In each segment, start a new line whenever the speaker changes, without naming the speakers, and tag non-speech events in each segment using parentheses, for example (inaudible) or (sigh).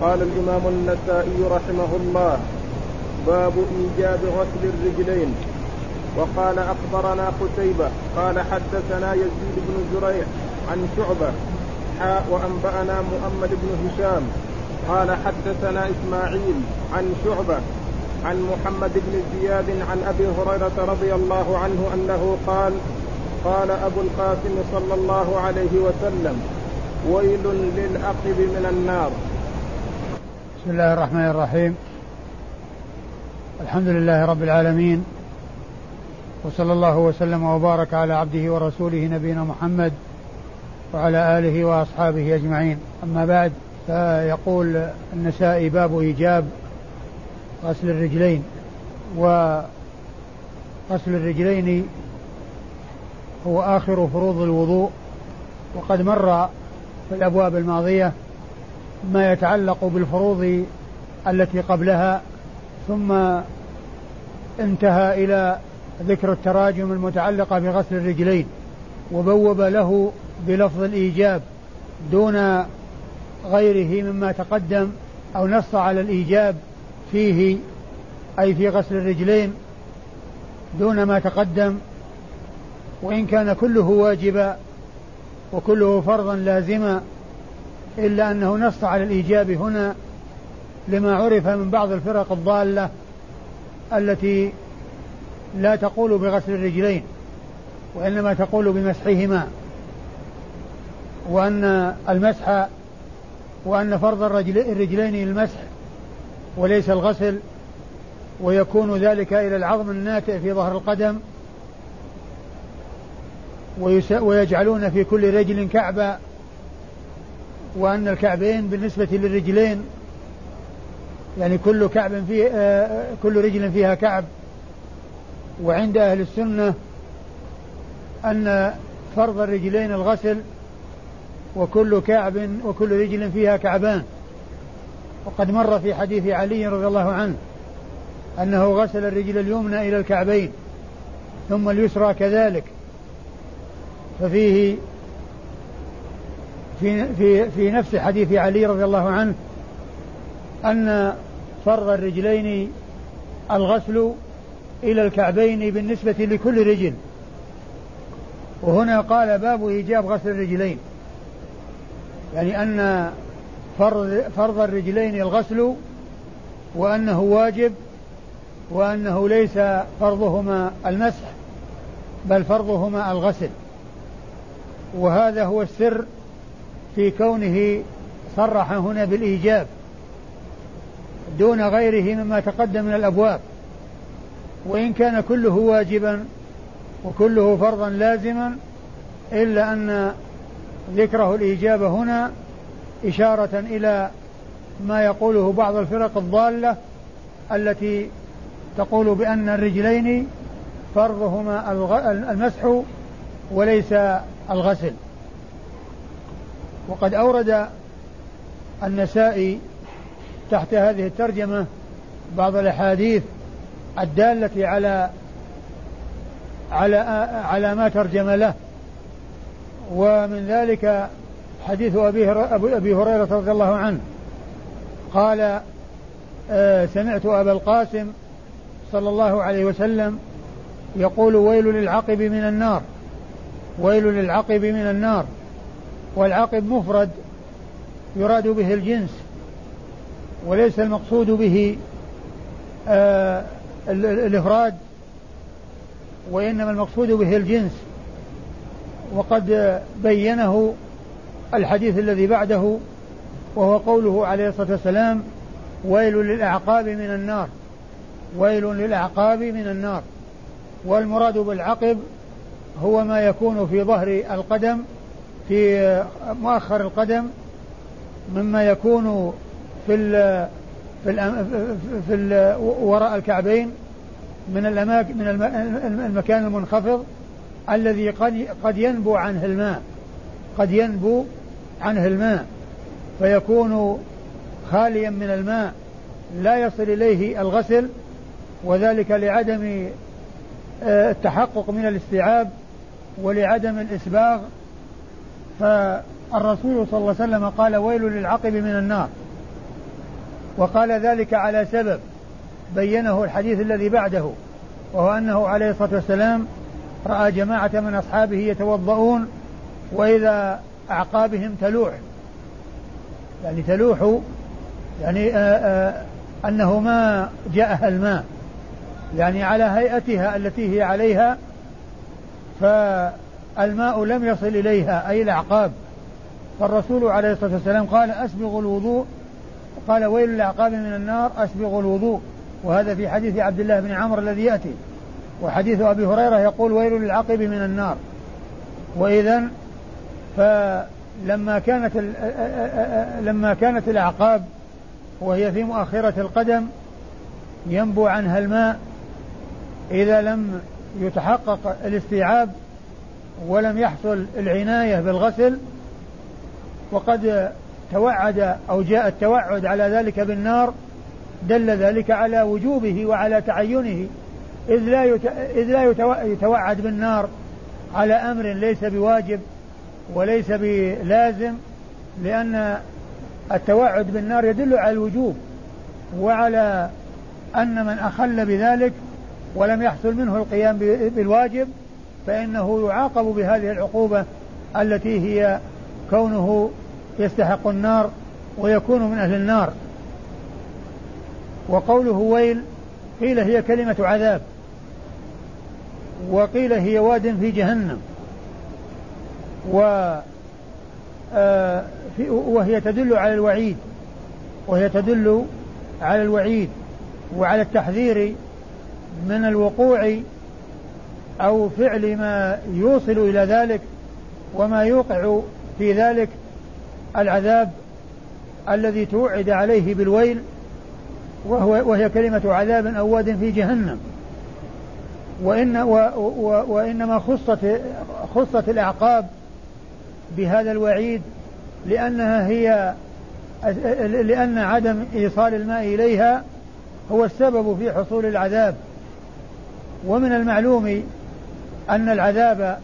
قال الإمام النسائي رحمه الله باب إيجاب غسل الرجلين. وقال أخبرنا قتيبة قال حدثنا يزيد بن زريع عن شعبة حاء وأنبأنا مؤمل بن هشام. قال حدثنا إسماعيل عن شعبة عن محمد بن زياد عن أبي هريرة رضي الله عنه أنه قال قال أبو القاسم صلى الله عليه وسلم ويل للعقب من النار.
بسم الله الرحمن الرحيم. الحمد لله رب العالمين. وصلى الله وسلم وبارك على عبده ورسوله نبينا محمد وعلى آله وأصحابه أجمعين. أما بعد فيقول النسائي باب إيجاب غسل الرجلين. وغسل الرجلين هو آخر فروض الوضوء وقد مر في الأبواب الماضية ما يتعلق بالفروض التي قبلها ثم انتهى إلى ذكر التراجم المتعلقة بغسل الرجلين وبوب له بلفظ الإيجاب دون غيره مما تقدم أو نص على الإيجاب فيه أي في غسل الرجلين دون ما تقدم وإن كان كله واجبا وكله فرضا لازما إلا أنه نص على الإيجاب هنا لما عرف من بعض الفرق الضالة التي لا تقول بغسل الرجلين وإنما تقول بمسحهما وأن المسح وأن فرض الرجلين المسح وليس الغسل ويكون ذلك إلى العظم الناتئ في ظهر القدم ويجعلون في كل رجل كعبا وأن الكعبين بالنسبة للرجلين يعني كل كعب فيه آه كل رجل فيها كعب. وعند أهل السنة أن فرض الرجلين الغسل وكل كعب وكل رجل فيها كعبان. وقد مر في حديث علي رضي الله عنه أنه غسل الرجل اليمنى إلى الكعبين ثم اليسرى كذلك. ففيه في في في نفس حديث علي رضي الله عنه أن فرض الرجلين الغسل إلى الكعبين بالنسبة لكل رجل. وهنا قال باب إيجاب غسل الرجلين. يعني أن فرض, فرض الرجلين الغسل وأنه واجب وأنه ليس فرضهما المسح بل فرضهما الغسل. وهذا هو السر في كونه صرح هنا بالإيجاب دون غيره مما تقدم من الأبواب. وإن كان كله واجبا وكله فرضا لازما إلا أن ذكره الإجابة هنا إشارة إلى ما يقوله بعض الفرق الضالة التي تقول بأن الرجلين فرضهما المسح وليس الغسل. وقد أورد النسائي تحت هذه الترجمة بعض الأحاديث الدالة على على على ما ترجم له ومن ذلك حديث أبي أبي هريرة رضي الله عنه. قال آه، سمعت أبا القاسم صلى الله عليه وسلم يقول ويل للعقب من النار ويل للعقب من النار. والعقب مفرد يراد به الجنس وليس المقصود به آه الإفراد وإنما المقصود به الجنس. وقد بينه الحديث الذي بعده وهو قوله عليه الصلاة والسلام ويل للأعقاب من النار ويل للأعقاب من النار والمراد بالعقب هو ما يكون في ظهر القدم في مؤخر القدم مما يكون في ال في ال في ال وراء الكعبين من الأماكن من المكان المنخفض الذي قد قد ينبو عنه الماء. قد ينبو عنه الماء. فيكون خاليا من الماء. لا يصل إليه الغسل. وذلك لعدم آه، التحقق من الاستيعاب ولعدم الإسباغ. فالرسول صلى الله عليه وسلم قال ويل للعقب من النار. وقال ذلك على سبب بينه الحديث الذي بعده وهو أنه عليه الصلاة والسلام رأى جماعة من أصحابه يتوضؤون وإذا أعقابهم تلوح. يعني تلوح يعني آآ آآ أنه ما جاءها الماء. يعني على هيئتها التي هي عليها فالماء لم يصل إليها أي الأعقاب. فالرسول عليه الصلاة والسلام قال أسبغ الوضوء. قال ويل الأعقاب من النار أسبغ الوضوء. وهذا في حديث عبد الله بن عمرو الذي يأتي. وحديث أبي هريرة يقول ويل للعقب من النار. وإذا فلما كانت لما كانت الأعقاب وهي في مؤخرة القدم ينبو عنها الماء إذا لم يتحقق الاستيعاب ولم يحصل العناية بالغسل وقد توعد أو جاء التوعد على ذلك بالنار دل ذلك على وجوبه وعلى تعينه. إذ لا إذ لا يتوعد بالنار على أمر ليس بواجب وليس بلازم لأن التوعد بالنار يدل على الوجوب وعلى أن من أخل بذلك ولم يحصل منه القيام بالواجب فإنه يعاقب بهذه العقوبة التي هي كونه يستحق النار ويكون من أهل النار. وقوله ويل قيل هي كلمة عذاب. وقيل هي واد في جهنم. و آه، وهي تدل على الوعيد. وهي تدل على الوعيد وعلى التحذير من الوقوع أو فعل ما يوصل إلى ذلك وما يوقع في ذلك العذاب الذي توعد عليه بالويل وهو وهي كلمة عذاب أو واد في جهنم. وإن و و وإنما خصت خصت الأعقاب بهذا الوعيد لأنها هي لأن عدم إيصال الماء إليها هو السبب في حصول العذاب. ومن المعلوم أن العذاب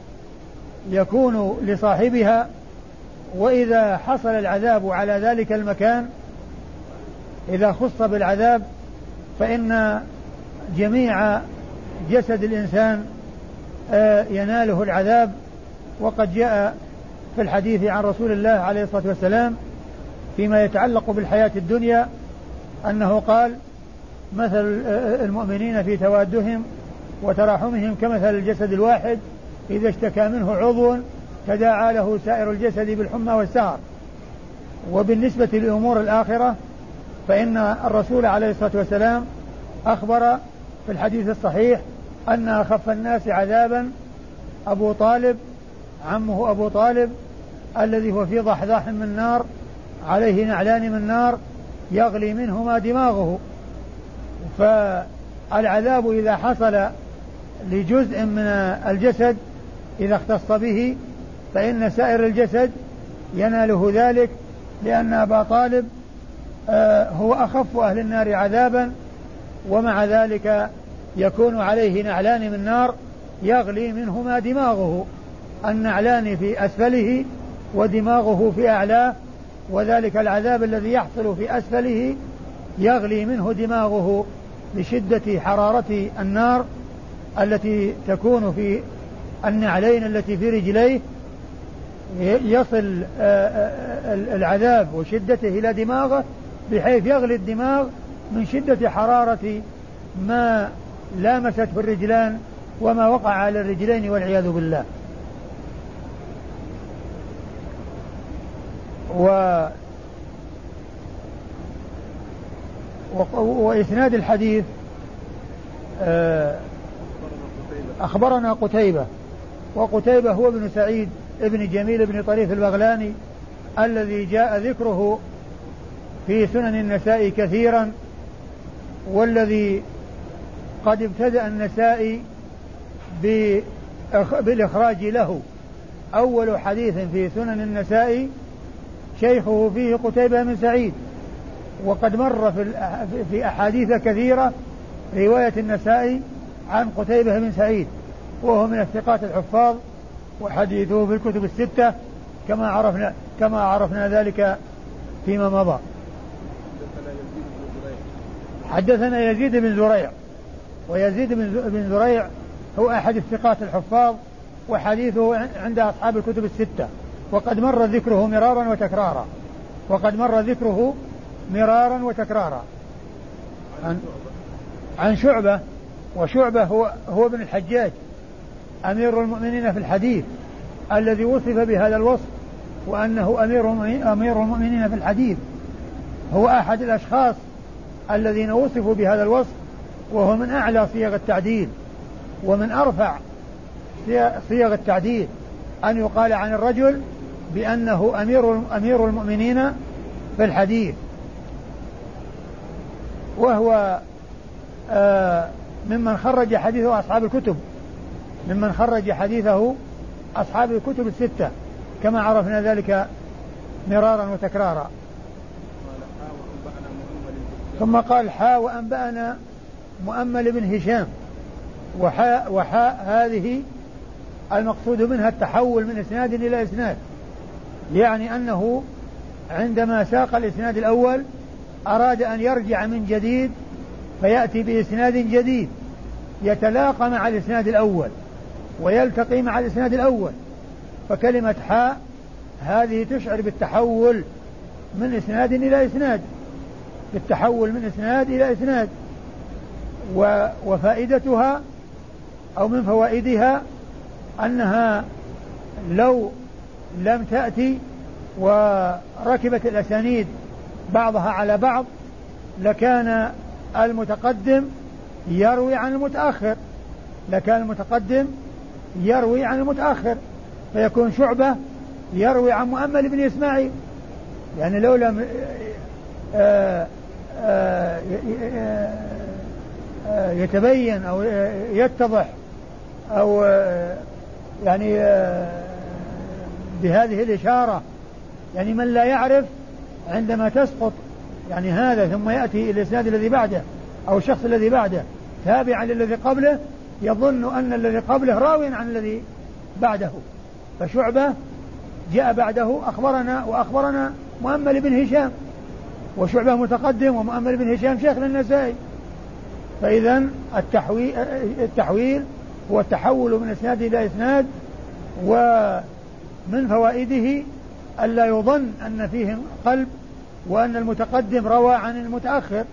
يكون لصاحبها وإذا حصل العذاب على ذلك المكان إذا خص بالعذاب فإن جميع جسد الإنسان آه، يناله العذاب. وقد جاء في الحديث عن رسول الله عليه الصلاة والسلام فيما يتعلق بالحياة الدنيا أنه قال مثل المؤمنين في توادهم وتراحمهم كمثل الجسد الواحد إذا اشتكى منه عضو تداعى له سائر الجسد بالحمى والسهر. وبالنسبة لأمور الآخرة فإن الرسول عليه الصلاة والسلام أخبر في الحديث الصحيح أن أخف الناس عذابا أبو طالب عمه أبو طالب الذي هو في ضحضاح من نار عليه نعلان من نار يغلي منهما دماغه. فالعذاب إذا حصل لجزء من الجسد إذا اختص به فإن سائر الجسد يناله ذلك لأن أبا طالب آه، هو أخف أهل النار عذابا ومع ذلك يكون عليه نعلان من نار يغلي منهما دماغه. النعلان في أسفله ودماغه في أعلاه وذلك العذاب الذي يحصل في أسفله يغلي منه دماغه لشدة حرارة النار التي تكون في النعلين التي في رجليه يصل آه، آه، العذاب وشدته إلى دماغه بحيث يغلي الدماغ من شدة حرارة ما لامست في الرجلان وما وقع على الرجلين والعياذ بالله. و وإسناد الحديث آه، أخبرنا قتيبة وقتيبة هو ابن سعيد ابن جميل بن طريف البغلاني الذي جاء ذكره في سنن النساء كثيرا والذي قد ابتدأ النسائي بالإخراج له. أول حديث في سنن النسائي شيخه فيه قتيبة بن سعيد. وقد مر في أحاديث كثيرة رواية النسائي عن قتيبة بن سعيد وهو من الثقات الحفاظ وحديثه في الكتب الستة كما عرفنا كما عرفنا ذلك فيما مضى. حدثنا يزيد بن زريع ويزيد بن زريع هو أحد الثقات الحفاظ وحديثه عند أصحاب الكتب الستة. وقد مر ذكره مرارا وتكرارا. وقد مر ذكره مرارا وتكرارا. عن, عن شعبة وشعبة هو هو ابن الحجاج أمير المؤمنين في الحديث الذي وصف بهذا الوصف وأنه أمير أمير المؤمنين في الحديث. هو أحد الأشخاص الذين وصفوا بهذا الوصف وهو من أعلى صيغ التعديل ومن أرفع صيغ التعديل. أن يقال عن الرجل بأنه أمير أمير المؤمنين في الحديث. وهو آه ممن خرج حديثه أصحاب الكتب ممن خرج حديثه أصحاب الكتب الستة كما عرفنا ذلك مرارا وتكرارا. ثم قال حا وأنبأنا مؤمل بن هشام. وحاء وحاء هذه المقصود منها التحول من إسناد إلى إسناد يعني أنه عندما ساق الإسناد الأول أراد أن يرجع من جديد فيأتي بإسناد جديد يتلاقى مع الإسناد الأول ويلتقي مع الإسناد الأول. فكلمة حاء هذه تشعر بالتحول من إسناد إلى إسناد بالتحول من إسناد إلى إسناد. وفائدتها أو من فوائدها أنها لو لم تأتي وركبت الأسانيد بعضها على بعض لكان المتقدم يروي عن المتأخر لكان المتقدم يروي عن المتأخر فيكون شعبة يروي عن مؤمل بن إسماعيل. يعني لو لم آه، آه، آه، يتبين أو يتضح أو يعني بهذه الإشارة يعني من لا يعرف عندما تسقط يعني هذا ثم يأتي الإسناد الذي بعده أو الشخص الذي بعده. تابعا للذي قبله يظن أن الذي قبله راوي عن الذي بعده. فشعبة جاء بعده أخبرنا وأخبرنا مؤمل بن هشام. وشعبة متقدم ومؤمل بن هشام شيخ للنسائي. فإذا التحويل التحويل هو التحول من إسناد إلى إسناد ومن فوائده ألا يظن أن فيه قلب وأن المتقدم روى عن المتأخر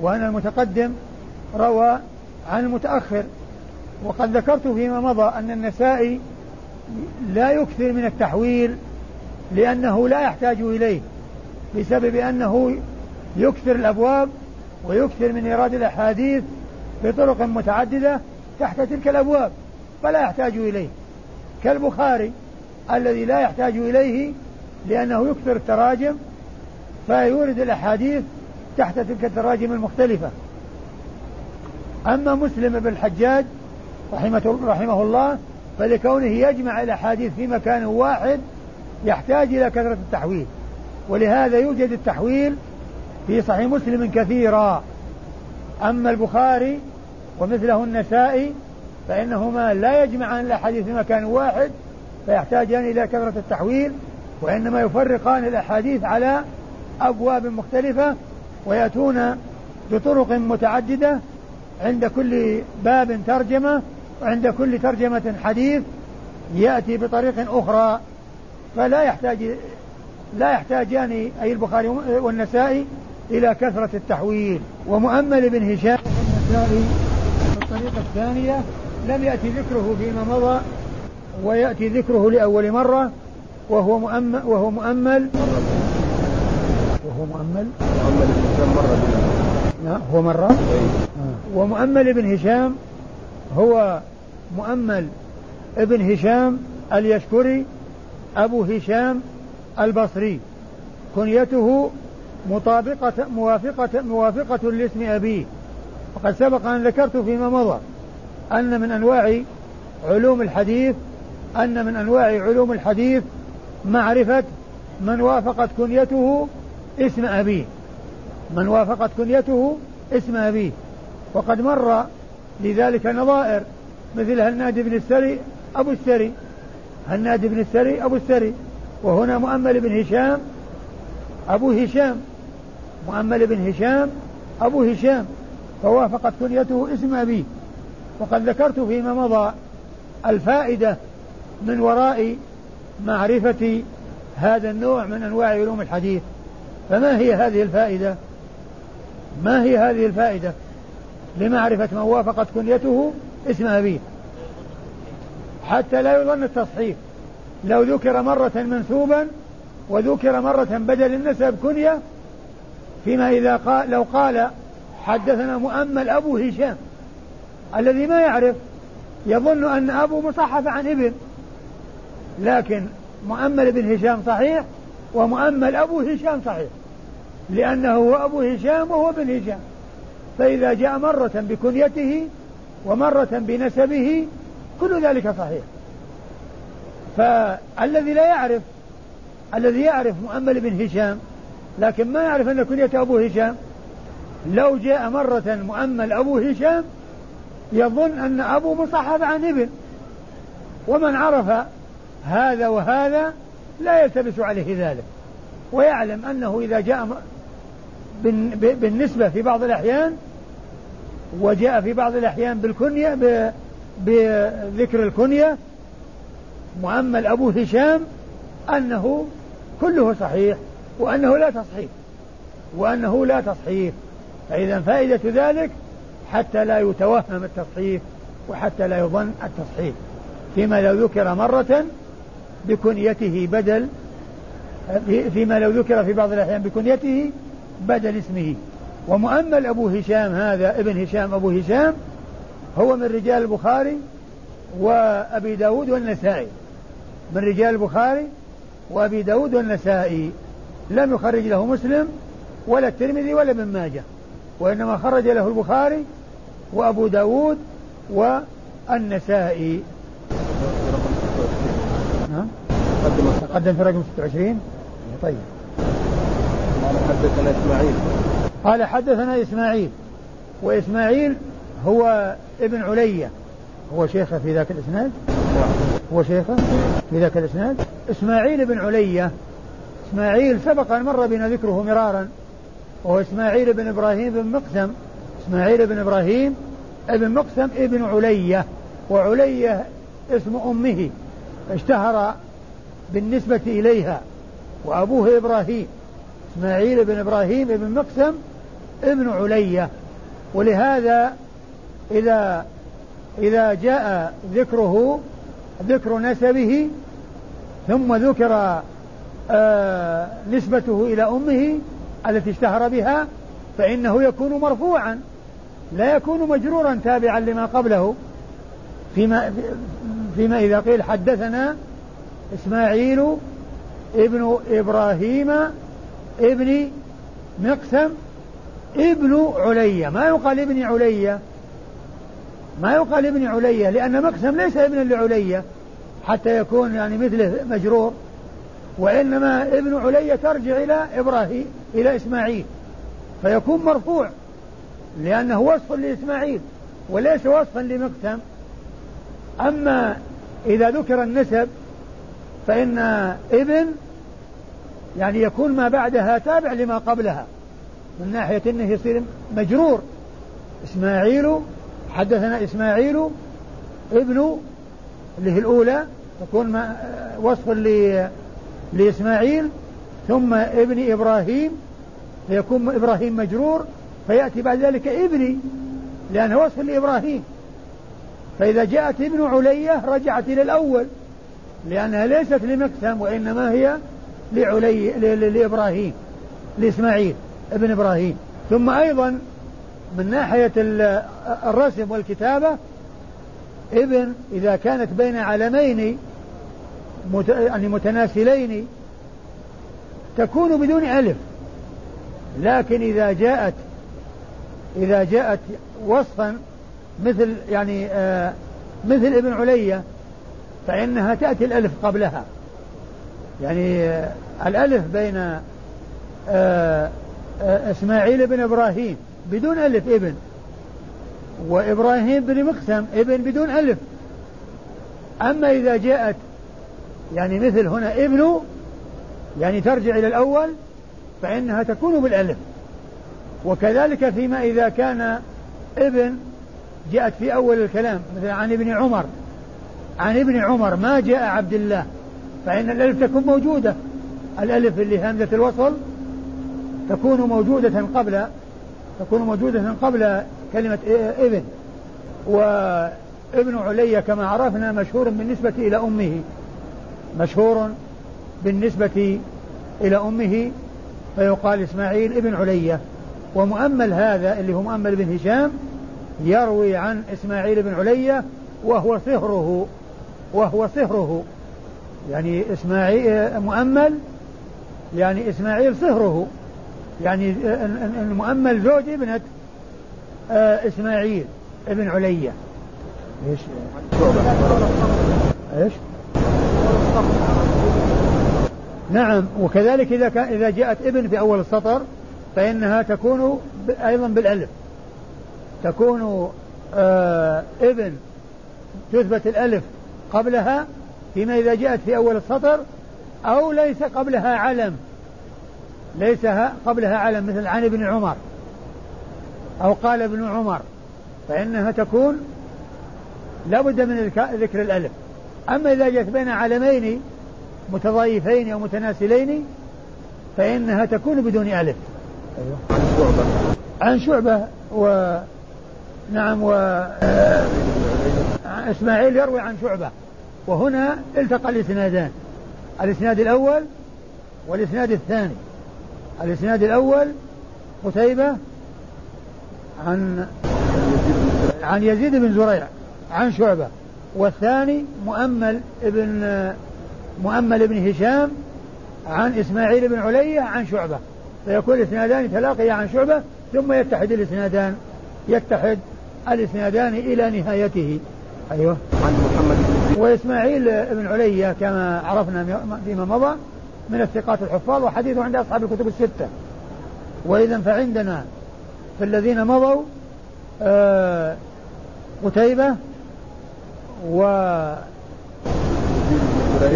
وأن المتقدم روى عن المتأخر. وقد ذكرت فيما مضى أن النسائي لا يكثر من التحويل لأنه لا يحتاج إليه بسبب أنه يكثر الأبواب ويكثر من إيراد الأحاديث بطرق متعددة تحت تلك الأبواب فلا يحتاج إليه. كالبخاري الذي لا يحتاج إليه لأنه يكثر التراجم فيورد الأحاديث تحت تلك التراجم المختلفة. أما مسلم بن الحجاج رحمه, رحمه الله فلكونه يجمع الأحاديث في مكان واحد يحتاج إلى كثرة التحويل. ولهذا يوجد التحويل في صحيح مسلم كثيرا. أما البخاري ومثله النسائي فإنهما لا يجمعان الأحاديث في مكان واحد فيحتاجان إلى كثرة التحويل وإنما يفرقان الأحاديث على أبواب مختلفة ويأتون بطرق متعددة عند كل باب ترجمة وعند كل ترجمة حديث يأتي بطريق أخرى. فلا يحتاج لا يحتاجان أي البخاري والنسائي إلى كثرة التحويل. ومؤمل بن هشام النسائي في الطريقة الثانية لم يأتي ذكره فيما مضى ويأتي ذكره لأول مرة وهو مؤمل وهو مؤمل. مؤمل. مؤمل بن هشام مرة لا هو مرة؟ آه. ومؤمل بن هشام هو مؤمل ابن هشام اليشكري أبو هشام البصري. كنيته مطابقة موافقة موافقة لاسم أبيه. وقد سبق أن ذكرت فيما مضى أن من أنواع علوم الحديث أن من أنواع علوم الحديث معرفة من وافقت كنيته اسم أبيه. من وافقت كنيته اسم أبيه. وقد مر لذلك نظائر مثل هناد بن السري أبو السري. هناد بن السري أبو السري. وهنا مؤمل بن هشام أبو هشام. مؤمل بن هشام أبو هشام. فوافقت كنيته اسم أبيه. وقد ذكرت فيما مضى الفائدة من وراء معرفة هذا النوع من أنواع علوم الحديث. فما هي هذه الفائدة؟ ما هي هذه الفائدة؟ لمعرفة من وافقت كنيته اسم أبيه حتى لا يظن التصحيح. لو ذكر مرة منسوبا وذكر مرة بدل النسب كنية فيما إذا قال لو قال حدثنا مؤمل أبو هشام الذي ما يعرف يظن أن أبو مصحف عن ابن. لكن مؤمل بن هشام صحيح؟ ومؤمل أبو هشام صحيح لأنه هو أبو هشام وهو بن هشام. فإذا جاء مرة بكنيته ومرة بنسبه كل ذلك صحيح. فالذي لا يعرف الذي يعرف مؤمل بن هشام لكن ما يعرف أن كنية أبو هشام لو جاء مرة مؤمل أبو هشام يظن أن أبو مصحف عن ابن. ومن عرف هذا وهذا لا يلتبس عليه ذلك. ويعلم أنه إذا جاء بالنسبة في بعض الأحيان وجاء في بعض الأحيان بالكنية بذكر الكنية مؤمل أبو هشام أنه كله صحيح وأنه لا تصحيح وأنه لا تصحيح. فإذا فائدة ذلك حتى لا يتوهم التصحيح وحتى لا يظن التصحيح. فيما لو ذكر مرة بكنيته بدل فيما لو ذكر في بعض الأحيان بكنيته بدل اسمه. ومؤمل أبو هشام هذا ابن هشام أبو هشام هو من رجال البخاري وأبي داود والنسائي. من رجال البخاري وأبي داود والنسائي. لم يخرج له مسلم ولا الترمذي ولا ابن ماجه وإنما خرج له البخاري وأبو داود والنسائي نعم تقدم في رقم 26 طيب.
قال حدثنا إسماعيل.
قال حدثنا إسماعيل. وإسماعيل هو ابن علية هو شيخه في ذاك الإسناد؟ هو شيخه في ذاك الإسناد؟ إسماعيل بن علية إسماعيل سبق أن مر بنا ذكره مرارا. وهو إسماعيل بن إبراهيم بن مقسم. إسماعيل بن إبراهيم ابن مقسم ابن علية وعلية اسم أمه. اشتهر بالنسبة إليها. وأبوه إبراهيم إسماعيل بن إبراهيم بن مقسم ابن علية. ولهذا إذا إذا جاء ذكره ذكر نسبه ثم ذكر آه نسبته إلى أمه التي اشتهر بها فإنه يكون مرفوعا لا يكون مجرورا تابعا لما قبله. فيما فيما إذا قيل حدثنا إسماعيل ابن إبراهيم ابن مقسم ابن عليا. ما يقال ابن عليا. ما يقال ابن عليا لأن مقسم ليس ابنا لعليا حتى يكون يعني مثله مجرور. وإنما ابن عليا ترجع إلى إبراهيم إلى إسماعيل. فيكون مرفوع لأنه وصف لإسماعيل وليس وصفا لمقسم. أما إذا ذكر النسب فإن ابن يعني يكون ما بعدها تابع لما قبلها من ناحية أنه يصير مجرور. إسماعيل حدثنا إسماعيل ابن اللي هي الأولى تكون وصف لإسماعيل ثم ابن إبراهيم فيكون إبراهيم مجرور فيأتي بعد ذلك ابني لأنه وصف لإبراهيم. فإذا جاءت ابن علية رجعت إلى الأول. لأنها ليست لمقسم وإنما هي لعلي لإبراهيم لإسماعيل ابن إبراهيم. ثم أيضا من ناحية الرسم والكتابة ابن إذا كانت بين علمين يعني متناسلين تكون بدون ألف. لكن إذا جاءت إذا جاءت وصفا مثل يعني آه مثل ابن علية فإنها تأتي الألف قبلها. يعني الألف بين آه آه إسماعيل بن إبراهيم بدون ألف ابن وإبراهيم بن مقسم ابن بدون ألف. أما إذا جاءت يعني مثل هنا ابن يعني ترجع إلى الأول فإنها تكون بالألف. وكذلك فيما إذا كان ابن جاءت في أول الكلام مثل عن ابن عمر. عن ابن عمر ما جاء عبد الله فإن الألف تكون موجودة. الألف اللي همزة الوصل تكون موجودة قبل تكون موجودة قبل كلمة ابن. وابن علي كما عرفنا مشهور بالنسبة إلى أمه. مشهور بالنسبة إلى أمه فيقال إسماعيل ابن علية ومؤمل هذا اللي هو مؤمل بن هشام يروي عن إسماعيل بن علية وهو صهره وهو صهره يعني إسماعيل مؤمل يعني إسماعيل صهره يعني المؤمل زوج ابنة آه، إسماعيل ابن علية إيش؟ إيش؟ نعم وكذلك إذا كان إذا جاءت ابن في أول السطر فإنها تكون أيضا بالألف تكون آه ابن تثبت الألف قبلها فيما إذا جاءت في أول السطر أو ليس قبلها علم. ليس قبلها علم مثل عن ابن عمر. أو قال ابن عمر. فإنها تكون لابد من ذكر الألف. أما إذا جاءت بين علمين متضايفين أو متناسلين فإنها تكون بدون ألف. أيوة. عن شعبة. عن شعبة و نعم و (laughs) إسماعيل يروي عن شعبة. وهنا التقى الإسنادان. الإسناد الأول والإسناد الثاني. الإسناد الأول قتيبة عن عن يزيد بن زريع عن شعبة. والثاني مؤمل ابن مؤمل بن هشام عن إسماعيل بن علية عن شعبة. فيكون الإسنادان تلاقيا عن شعبة ثم يتحد الإسنادان يتحد الإسنادان إلى نهايته. أيوه. عن محمد بن وإسماعيل بن علية كما عرفنا فيما مضى من الثقات الحفاظ وحديثه عند أصحاب الكتب الستة. وإذا فعندنا في الذين مضوا آه قتيبة و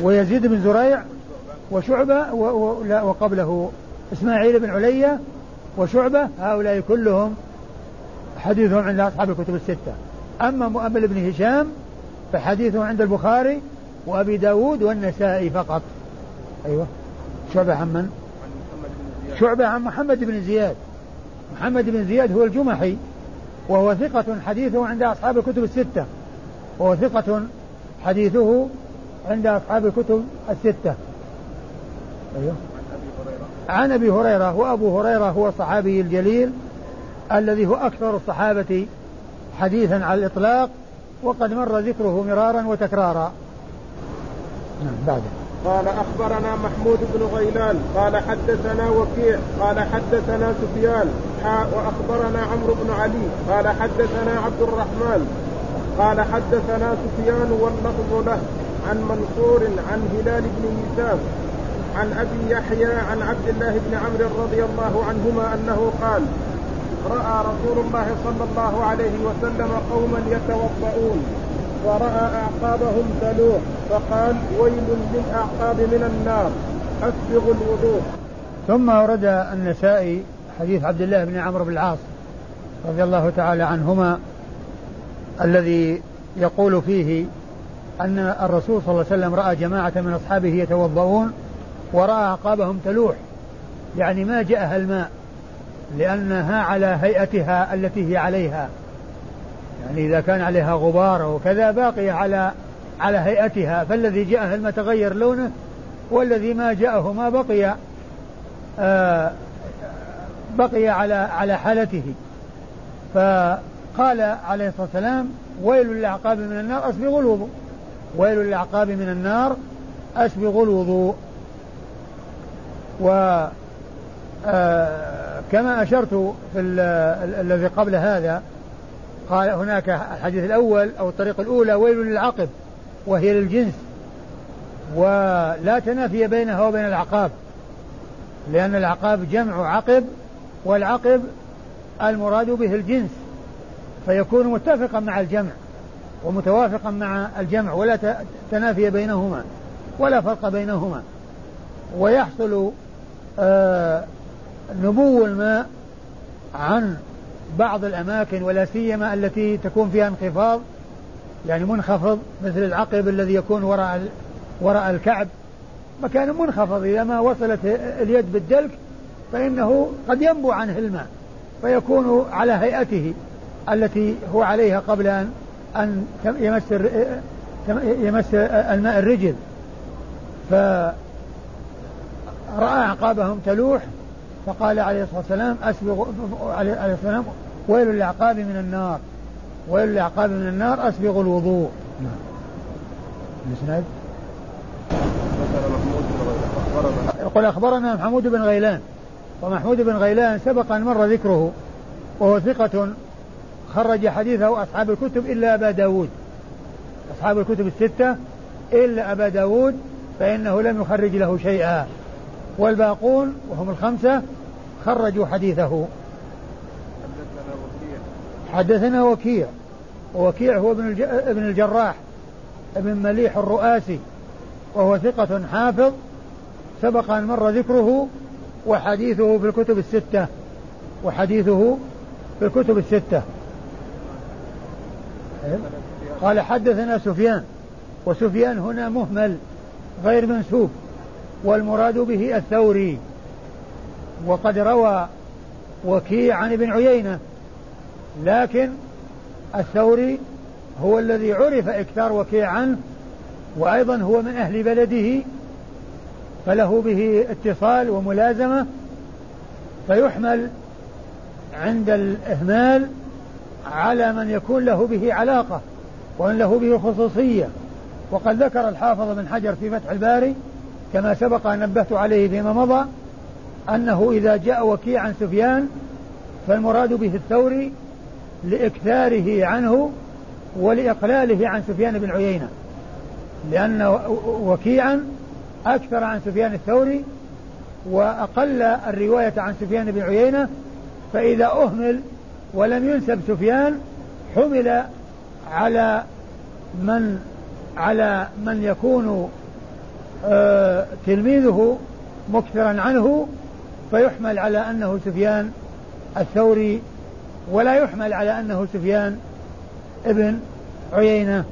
ويزيد بن زريع وشعبة و... و... لا وقبله إسماعيل بن علية وشعبة هؤلاء كلهم حديثهم عند أصحاب الكتب الستة. أما مؤمل بن هشام فحديثه عند البخاري وأبي داود والنسائي فقط. أيوة. شعبة عن من؟ شعبة عن محمد بن زياد. محمد بن زياد هو الجمحي وهو ثقة حديثه عند أصحاب الكتب الستة. وهو ثقة حديثه عند أصحاب الكتب الستة. أيوه. عن أبي هريرة وأبو هريرة هو الصحابي الجليل الذي هو أكثر الصحابة حديثا على الإطلاق وقد مر ذكره مرارا وتكرارا.
نعم بعده قال أخبرنا محمود بن غيلان قال حدثنا وكيع قال حدثنا سفيان وأخبرنا عمرو بن علي قال حدثنا عبد الرحمن قال حدثنا سفيان واللفظ له عن منصور عن هلال بن ميساف عن أبي يحيى عن عبد الله بن عمرو رضي الله عنهما أنه قال رأى رسول الله صلى الله عليه وسلم قوما يتوضؤون ورأى أعقابهم تلوح فقال ويل للأعقاب من النار اسبغوا الوضوء.
ثم ورد النسائي حديث عبد الله بن عمرو بن العاص رضي الله تعالى عنهما الذي يقول فيه أن الرسول صلى الله عليه وسلم رأى جماعة من أصحابه يتوضؤون ورأى أعقابهم تلوح يعني ما جاءها الماء لأنها على هيئتها التي هي عليها. يعني إذا كان عليها غبار وكذا باقية على على هيئتها. فالذي جاءه الماء تغير لونه؟ والذي ما جاءه ما بقي آه بقي على على حالته. فقال عليه الصلاة والسلام ويل للأعقاب من النار أسبغوا الوضوء. ويل للأعقاب من النار أسبغوا الوضوء. و آه كما أشرت في الذي قبل هذا قال هناك الحديث الأول أو الطريقة الأولى ويل للعقب وهي للجنس ولا تنافي بينها وبين العقاب لأن العقاب جمع عقب والعقب المراد به الجنس فيكون متفقا مع الجمع ومتوافقا مع الجمع ولا تنافي بينهما ولا فرق بينهما ويحصل آه نبو الماء عن بعض الأماكن ولا سيما التي تكون فيها انخفاض يعني منخفض مثل العقب الذي يكون وراء وراء الكعب. مكان منخفض إذا ما وصلت اليد بالدلك فإنه قد ينبو عنه الماء فيكون على هيئته التي هو عليها قبل أن أن يمس يمس الماء الرجل. فرأى أعقابهم تلوح فقال عليه الصلاة والسلام أسبغ عليه الصلاة والسلام ويل للأعقاب من النار. ويل للأعقاب من النار أسبغ الوضوء. نعم. الإسناد يقول أخبرنا محمود بن غيلان. ومحمود بن غيلان سبق أن مر ذكره وهو ثقة خرج حديثه أصحاب الكتب إلا أبا داود. أصحاب الكتب الستة إلا أبا داود فإنه لم يخرج له شيئا. والباقون وهم الخمسة خرجوا حديثه. حدثنا وكيع. ووكيع هو ابن ابن الجراح ابن مليح الرؤاسي وهو ثقة حافظ سبق أن مر ذكره وحديثه في الكتب الستة. وحديثه في الكتب الستة. قال حدثنا سفيان. وسفيان هنا مهمل غير منسوب. والمراد به الثوري. وقد روى وكيع عن ابن عيينة لكن الثوري هو الذي عرف إكثار وكيع عنه وأيضا هو من أهل بلده فله به اتصال وملازمة فيحمل عند الإهمال على من يكون له به علاقة وأن له به خصوصية. وقد ذكر الحافظ بن حجر في فتح الباري كما سبق أن نبهت عليه فيما مضى أنه إذا جاء وكيع عن سفيان فالمراد به الثوري لإكثاره عنه ولإقلاله عن سفيان بن عيينة لأن وكيعا أكثر عن سفيان الثوري وأقل الرواية عن سفيان بن عيينة فإذا أهمل ولم ينسب سفيان حمل على من على من يكون آه تلميذه مكثرا عنه فيحمل على أنه سفيان الثوري ولا يحمل على أنه سفيان ابن عيينة.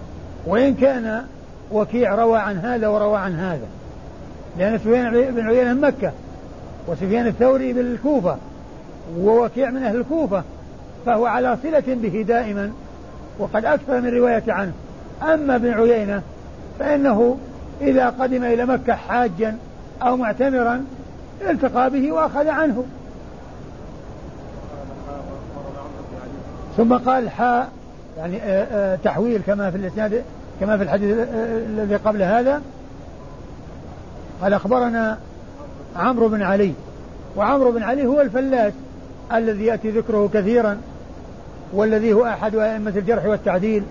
وإن كان وكيع روى عن هذا وروى عن هذا لأن سفيان بن عيينة من مكة وسفيان الثوري بالكوفة ووكيع من أهل الكوفة فهو على صلة به دائما. وقد أكثر من رواية عنه. أما ابن عيينة فإنه إذا قدم إلى مكة حاجا أو معتمرا التقى به وأخذ عنه. ثم قال حاء يعني آآ آآ تحويل كما في الإسناد كما في الحديث الذي قبل هذا. قال أخبرنا عمرو بن علي. وعمرو بن علي هو الفلاس الذي يأتي ذكره كثيرا والذي هو أحد أئمة الجرح والتعديل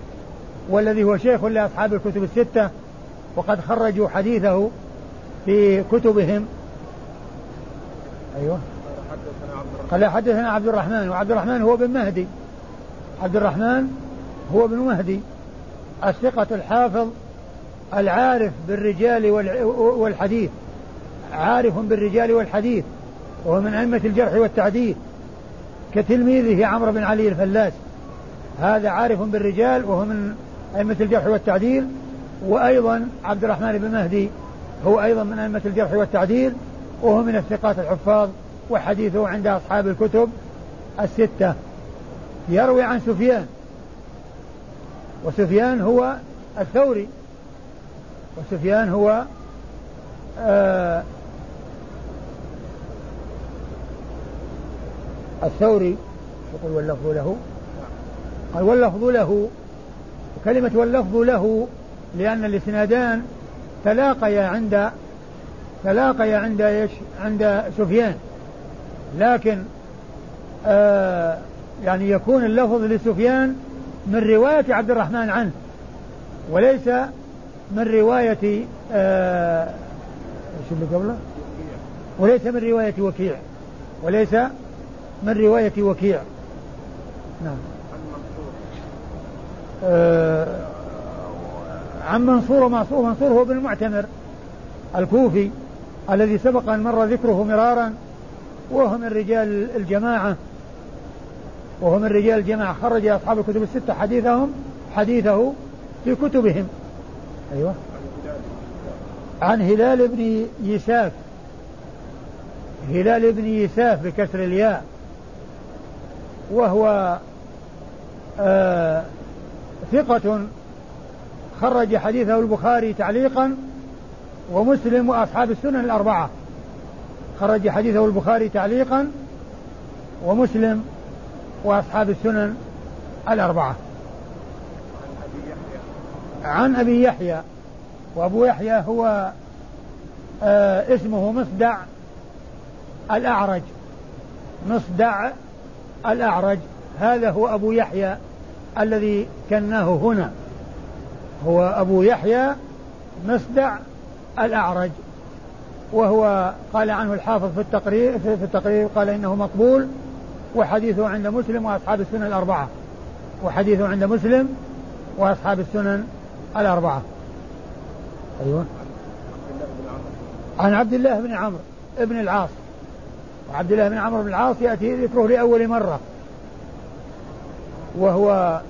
والذي هو شيخ لأصحاب الكتب الستة وقد خرجوا حديثه في كتبهم. أيوه. قال حدثنا عبد الرحمن. وعبد الرحمن هو بن مهدي. عبد الرحمن هو ابن مهدي الثقة الحافظ العارف بالرجال والحديث. عارف بالرجال والحديث وهو من أئمة الجرح والتعديل. كتلميذه عمرو بن علي الفلاس. هذا عارف بالرجال وهو من أئمة الجرح والتعديل. وأيضا عبد الرحمن بن مهدي هو أيضا من أئمة الجرح والتعديل. وهو من الثقات الحفاظ وحديثه عند أصحاب الكتب الستة. يروي عن سفيان. وسفيان هو الثوري. وسفيان هو آه الثوري. يقول واللفظ له. قال واللفظ له. كلمة واللفظ له لأن الإسنادان تلاقيا عند تلاقيا عند إيش؟ عند سفيان لكن آه يعني يكون اللفظ لسفيان من رواية عبد الرحمن عنه وليس من رواية آه إيش اللي قبله؟ وليس من رواية وكيع وليس من رواية وكيع نعم آه عن منصور ومعصور منصور هو بن المعتمر الكوفي الذي سبق أن مر ذكره مرارا وهو من رجال الجماعة. وهو من رجال الجماعة. خرج أصحاب الكتب الستة حديثهم حديثه في كتبهم. أيوة. عن هلال بن يساف. هلال بن يساف بكسر الياء. وهو آه ثقة. خرج حديثه البخاري تعليقا ومسلم وأصحاب السنن الأربعة. خرج حديثه البخاري تعليقا ومسلم وأصحاب السنن الأربعة. عن أبي يحيى وأبو يحيى هو آه اسمه مصدع الأعرج. مصدع الأعرج. هذا هو أبو يحيى الذي كناه هنا. هو أبو يحيى مصدع الأعرج وهو قال عنه الحافظ في التقرير في التقرير قال إنه مقبول وحديثه عند مسلم وأصحاب السنن الأربعة. وحديثه عند مسلم وأصحاب السنن الأربعة. أيوة. عن عبد الله بن عمرو بن العاص. وعبد الله بن عمرو بن العاص يأتي ذكره لأول مرة. وهو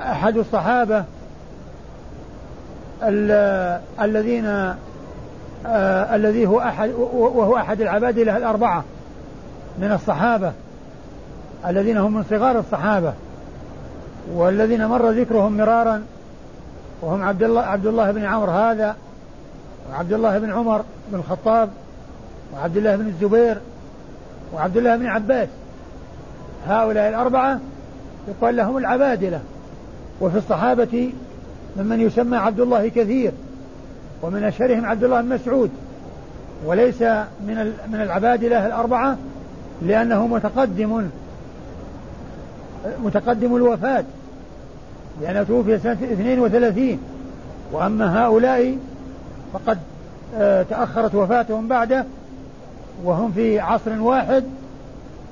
أحد الصحابة الذين آه الذي هو أحد وهو أحد العبادلة الأربعة من الصحابة الذين هم من صغار الصحابة والذين مر ذكرهم مرارا وهم عبد الله عبد الله بن عمرو هذا وعبد الله بن عمر بن الخطاب وعبد الله بن الزبير وعبد الله بن عباس. هؤلاء الأربعة يقال لهم العبادلة وفي الصحابة ممن يسمى عبد الله كثير ومن أشهرهم عبد الله بن مسعود. وليس من من العبادلة الأربعة لأنه متقدم متقدم الوفاة. لأنه توفي سنة 32 وأما هؤلاء فقد آه، تأخرت وفاتهم بعده وهم في عصر واحد.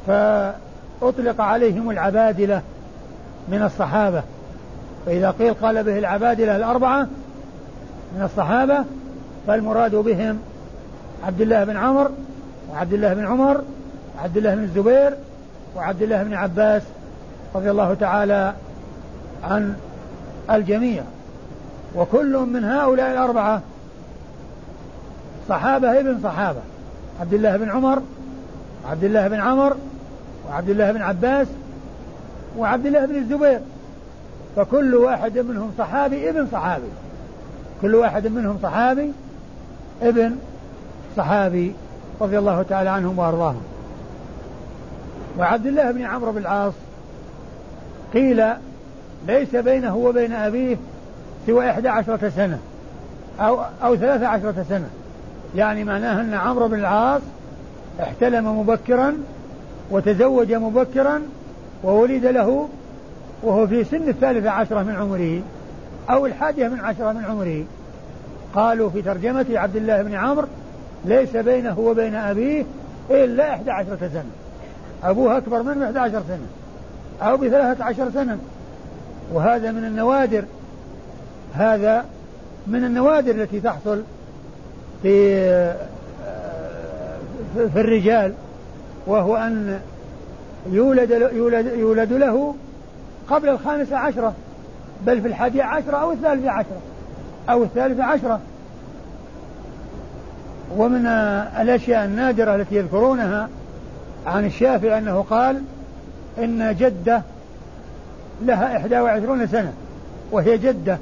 فأطلق عليهم العبادلة من الصحابة. فإذا قيل قال به العبادلة الأربعة من الصحابة فالمراد بهم عبد الله بن عمر وعبد الله بن عمر وعبد الله بن الزبير وعبد الله بن عباس رضي الله تعالى عن الجميع. وكل من هؤلاء الأربعة صحابة ابن صحابة عبد الله بن عمر وعبد الله بن عمر وعبد الله بن عباس وعبد الله بن الزبير. فكل واحد منهم صحابي ابن صحابي. كل واحد منهم صحابي ابن صحابي رضي الله تعالى عنهم وأرضاهم. وعبد الله بن عمرو بن العاص قيل ليس بينه وبين أبيه سوى إحدى عشرة سنة أو أو ثلاثة عشرة سنة. يعني معناه أن عمرو بن العاص احتلم مبكرا وتزوج مبكرا وولد له وهو في سن الثالثة عشرة من عمره أو الحادية من عشرة من عمره. قالوا في ترجمة عبد الله بن عمرو ليس بينه وبين أبيه إلا إحدى عشرة سنة. أبوه أكبر منه إحدى عشر سنة أو بثلاثة عشر سنة. وهذا من النوادر هذا من النوادر التي تحصل في في الرجال وهو أن يولد يولد يولد له قبل الخامسة عشرة بل في الحادية عشرة أو الثالثة عشرة. أو الثالثة عشرة. ومن الأشياء النادرة التي يذكرونها عن الشافعي أنه قال إن جدة لها إحدى وعشرون سنة وهي جدة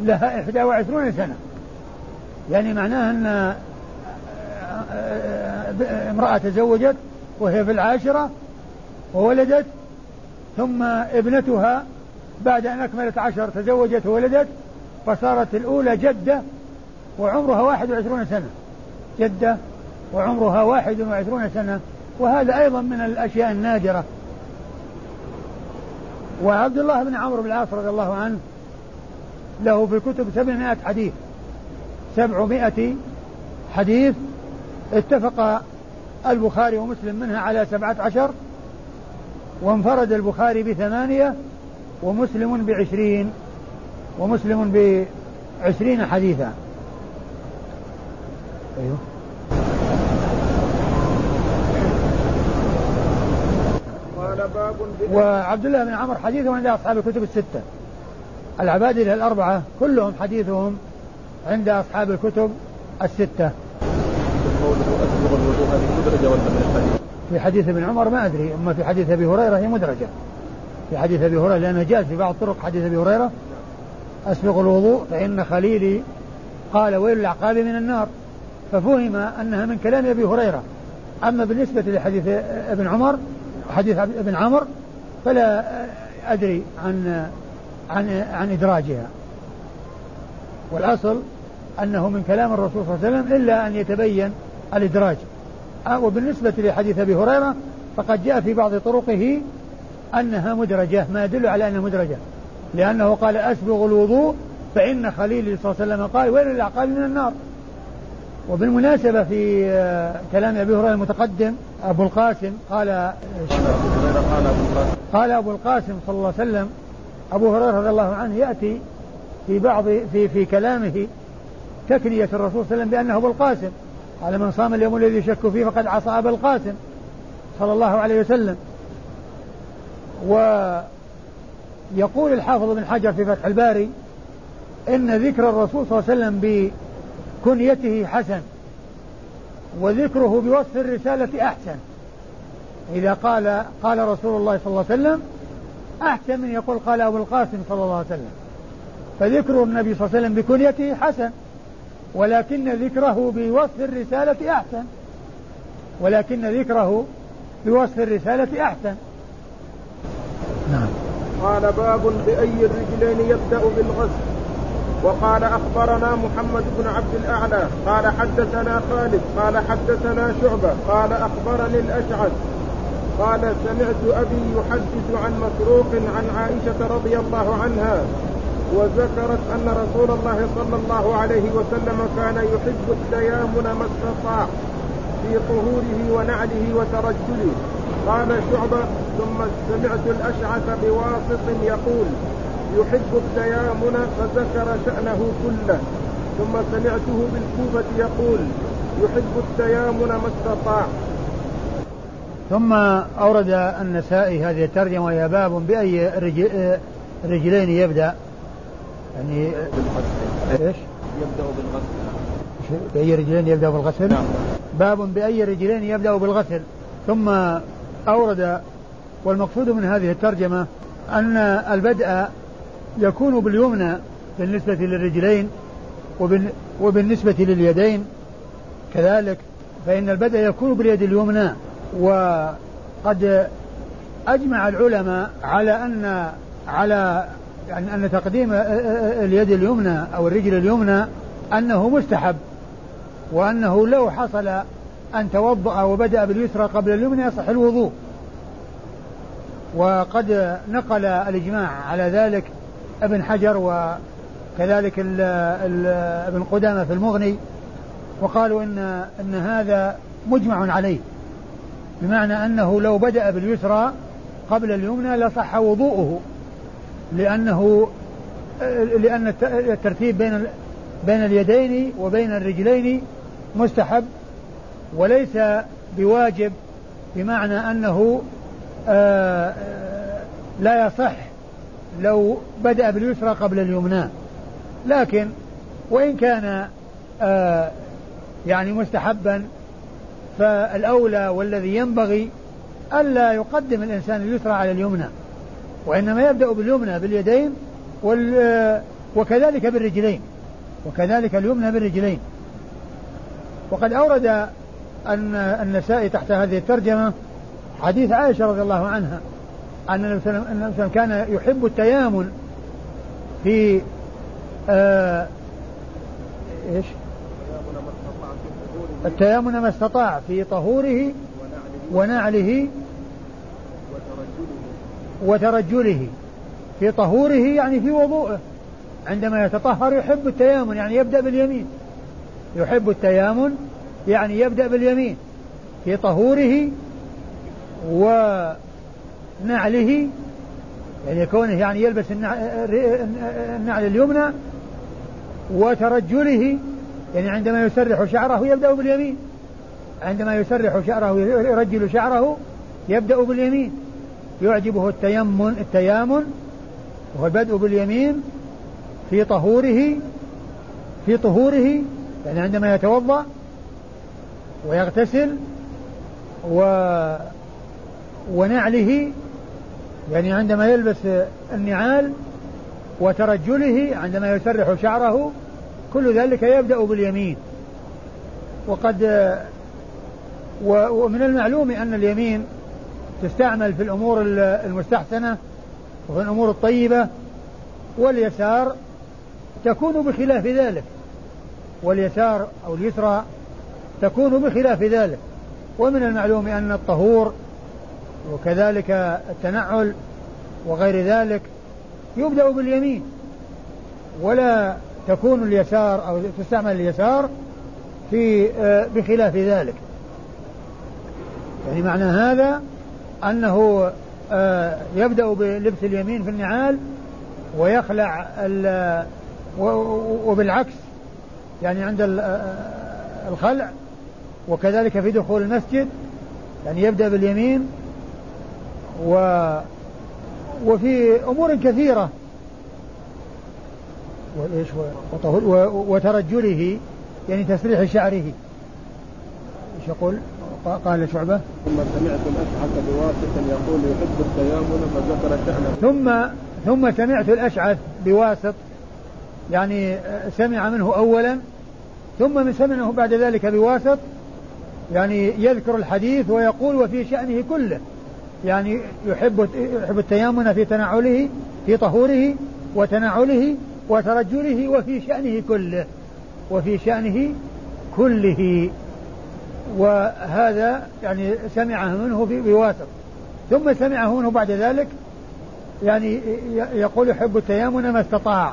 لها إحدى وعشرون سنة. يعني معناه أن امرأة تزوجت وهي في العاشرة وولدت ثم ابنتها بعد أن أكملت عشر تزوجت وولدت فصارت الأولى جدة وعمرها واحد وعشرون سنة. جدة وعمرها واحد وعشرون سنة. وهذا أيضا من الأشياء النادرة. وعبد الله بن عمرو بن العاص رضي الله عنه له في الكتب سبعمائة حديث. سبعمائة حديث اتفق البخاري ومسلم منها على سبعة عشر وانفرد البخاري بثمانية ومسلم بعشرين ومسلم بعشرين حديثا. أيوه. وعبد الله بن عمر حديثه عند أصحاب الكتب الستة. العبادلة الأربعة كلهم حديثهم عند أصحاب الكتب الستة.
قوله أسبغ الوضوء هذه مدرجة ولا من الحديث؟
في حديث ابن عمر ما أدري أما في حديث أبي هريرة هي مدرجة. في حديث أبي هريرة لأنه جاء في بعض طرق حديث أبي هريرة. أسبغ الوضوء فإن خليلي قال ويل العقاب من النار. ففهم أنها من كلام أبي هريرة. أما بالنسبة لحديث ابن عمر حديث ابن عمر فلا أدري عن عن عن إدراجها. والأصل أنه من كلام الرسول صلى الله عليه وسلم إلا أن يتبين الإدراج. وبالنسبة لحديث أبي هريرة فقد جاء في بعض طرقه أنها مدرجة ما يدل على أنها مدرجة. لأنه قال أسبغ الوضوء فإن خليل صلى الله عليه وسلم قال ويل للعقاب من النار؟ وبالمناسبة في آه، كلام أبي هريرة المتقدم أبو القاسم قال قال أبو القاسم صلى الله عليه وسلم أبو هريرة رضي الله عنه يأتي في بعض في في كلامه تكنية الرسول صلى الله عليه وسلم بأنه أبو القاسم. قال من صام اليوم الذي يشك فيه فقد عصى أبا القاسم صلى الله عليه وسلم. ويقول الحافظ بن حجر في فتح الباري إن ذكر الرسول صلى الله عليه وسلم بكنيته حسن وذكره بوصف الرسالة أحسن. إذا قال قال رسول الله صلى الله عليه وسلم أحسن من يقول قال أبو القاسم صلى الله عليه وسلم. فذكر النبي صلى الله عليه وسلم بكنيته حسن. ولكن ذكره بوصف الرسالة أحسن. ولكن ذكره بوصف الرسالة أحسن.
نعم. قال باب بأي الرجلين يبدأ بالغسل. وقال أخبرنا محمد بن عبد الأعلى قال حدثنا خالد قال حدثنا شعبة قال أخبرني الأشعث. قال سمعت أبي يحدث عن مسروق عن عائشة رضي الله عنها وذكرت أن رسول الله صلى الله عليه وسلم كان يحب التيامن ما استطاع في طهوره ونعله وترجله. قال شعبة ثم سمعت الأشعث بواسط يقول يحب التيامن فذكر شأنه كله. ثم سمعته بالكوفة يقول يحب التيامن ما استطاع.
ثم أورد النسائي هذه الترجمة وهي باب بأي رجلين يبدأ؟ يعني إيش؟
يبدأ بالغسل.
بأي رجلين يبدأ بالغسل؟ نعم. باب بأي رجلين يبدأ بالغسل. ثم أورد والمقصود من هذه الترجمة أن البدء يكون باليمنى بالنسبة للرجلين وبالنسبة لليدين. كذلك فإن البدء يكون باليد اليمنى. وقد أجمع العلماء على أن على يعني أن تقديم اليد اليمنى أو الرجل اليمنى أنه مستحب وأنه لو حصل أن توضأ وبدأ باليسرى قبل اليمنى يصح الوضوء. وقد نقل الإجماع على ذلك ابن حجر وكذلك ال ال ابن قدامة في المغني وقالوا إن إن هذا مجمع عليه بمعنى أنه لو بدأ باليسرى قبل اليمنى لصح وضوءه. لأنه لأن الترتيب بين بين اليدين وبين الرجلين مستحب وليس بواجب بمعنى أنه آه، لا يصح لو بدأ باليسرى قبل اليمنى. لكن وإن كان آه، يعني مستحبا فالأولى والذي ينبغي ألا يقدم الإنسان اليسرى على اليمنى. وإنما يبدأ باليمنى باليدين وال وكذلك بالرجلين وكذلك اليمنى بالرجلين وقد أورد أن النسائي تحت هذه الترجمة حديث عائشة رضي الله عنها أن النبي كان يحب التيامن في آه إيش؟ التيامن ما استطاع في طهوره ونعله وترجله في طهوره يعني في وضوءه عندما يتطهر يحب التيامن يعني يبدأ باليمين. يحب التيامن يعني يبدأ باليمين في طهوره ونعله يعني كونه يعني يلبس النعل اليمنى وترجله يعني عندما يسرح شعره يبدأ باليمين. عندما يسرح شعره يرجل شعره يبدأ باليمين. يعجبه التيمن التيامن وهو البدء باليمين في طهوره في طهوره يعني عندما يتوضأ ويغتسل و ونعله يعني عندما يلبس النعال وترجله عندما يسرح شعره كل ذلك يبدأ باليمين. وقد ومن المعلوم أن اليمين تستعمل في الأمور المستحسنة وفي الأمور الطيبة واليسار تكون بخلاف ذلك. واليسار أو اليسرى تكون بخلاف ذلك. ومن المعلوم أن الطهور وكذلك التنعل وغير ذلك يبدأ باليمين. ولا تكون اليسار أو تستعمل اليسار في آه، بخلاف ذلك. يعني معنى هذا أنه آه، يبدأ بلبس اليمين في النعال ويخلع وبالعكس يعني عند آه، الخلع وكذلك في دخول المسجد يعني يبدأ باليمين و وفي أمور كثيرة وإيش وترجله يعني تسريح شعره إيش يقول؟ قال شعبة.
ثم سمعت الأشعث بواسط يقول يحب التيامن فذكر شأنه.
ثم ثم سمعت الأشعث بواسط يعني سمع منه أولا ثم من سمعه بعد ذلك بواسط يعني يذكر الحديث ويقول وفي شأنه كله. يعني يحب يحب التيامن في تنعله في طهوره وتنعله وترجله وفي شأنه كله وفي شأنه كله. وهذا يعني سمعه منه بواسط ثم سمعه منه بعد ذلك يعني يقول يحب التيامن ما استطاع.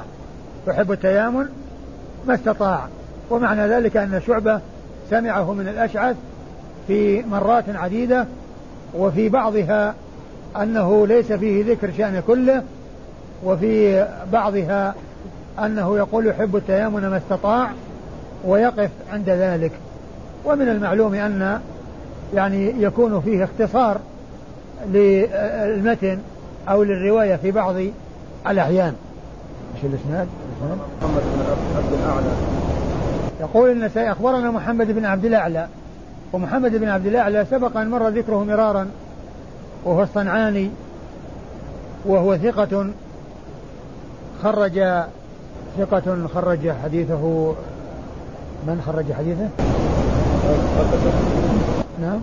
يحب التيامن ما استطاع. ومعنى ذلك أن شعبة سمعه من الأشعث في مرات عديدة وفي بعضها أنه ليس فيه ذكر شأن كله وفي بعضها أنه يقول يحب التيامن ما استطاع ويقف عند ذلك. ومن المعلوم أن يعني يكون فيه اختصار للمتن أو للرواية في بعض الأحيان إيش الإسناد؟ محمد بن عبد الأعلى يقول النسائي أخبرنا محمد بن عبد الأعلى ومحمد بن عبد الأعلى سبق أن مر ذكره مرارا وهو الصنعاني وهو ثقة خرج ثقة خرج حديثه من خرج حديثه؟ نعم.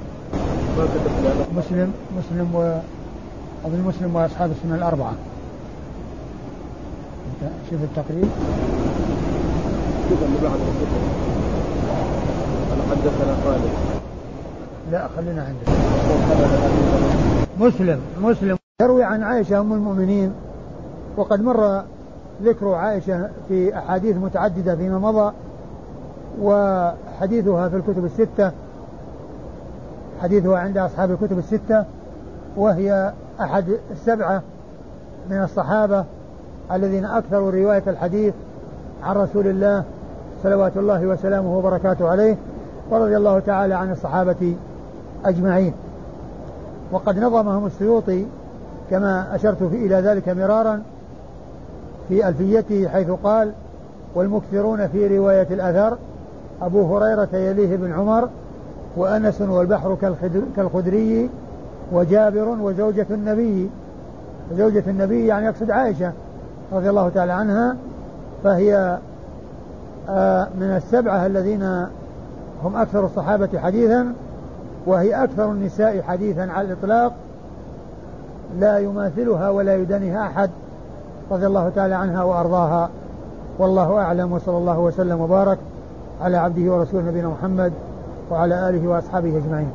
مسلم مسلم و أظن مسلم وأصحاب السنة الأربعة. شوف التقريب شوف اللي بعد أنا حدثنا خالد لا خلينا عندك. مسلم مسلم. يروي عن عائشة أم المؤمنين وقد مر ذكر عائشة في أحاديث متعددة فيما مضى وحديثها في الكتب الستة حديثها عند أصحاب الكتب الستة وهي أحد السبعة من الصحابة الذين أكثروا رواية الحديث عن رسول الله صلوات الله وسلامه وبركاته عليه ورضي الله تعالى عن الصحابة أجمعين. وقد نظمهم السيوطي كما أشرت إلى ذلك مرارا في ألفيته حيث قال والمكثرون في رواية الأثر أبو هريرة يليه بن عمر وأنس والبحر كالخدري وجابر وزوجة النبي. زوجة النبي يعني يقصد عائشة رضي الله تعالى عنها فهي آه، من السبعة الذين هم أكثر الصحابة حديثا وهي أكثر النساء حديثا على الإطلاق. لا يماثلها ولا يدنيها أحد رضي الله تعالى عنها وأرضاها. والله أعلم وصلى الله وسلم وبارك. على عبده ورسوله نبينا محمد وعلى آله وأصحابه أجمعين.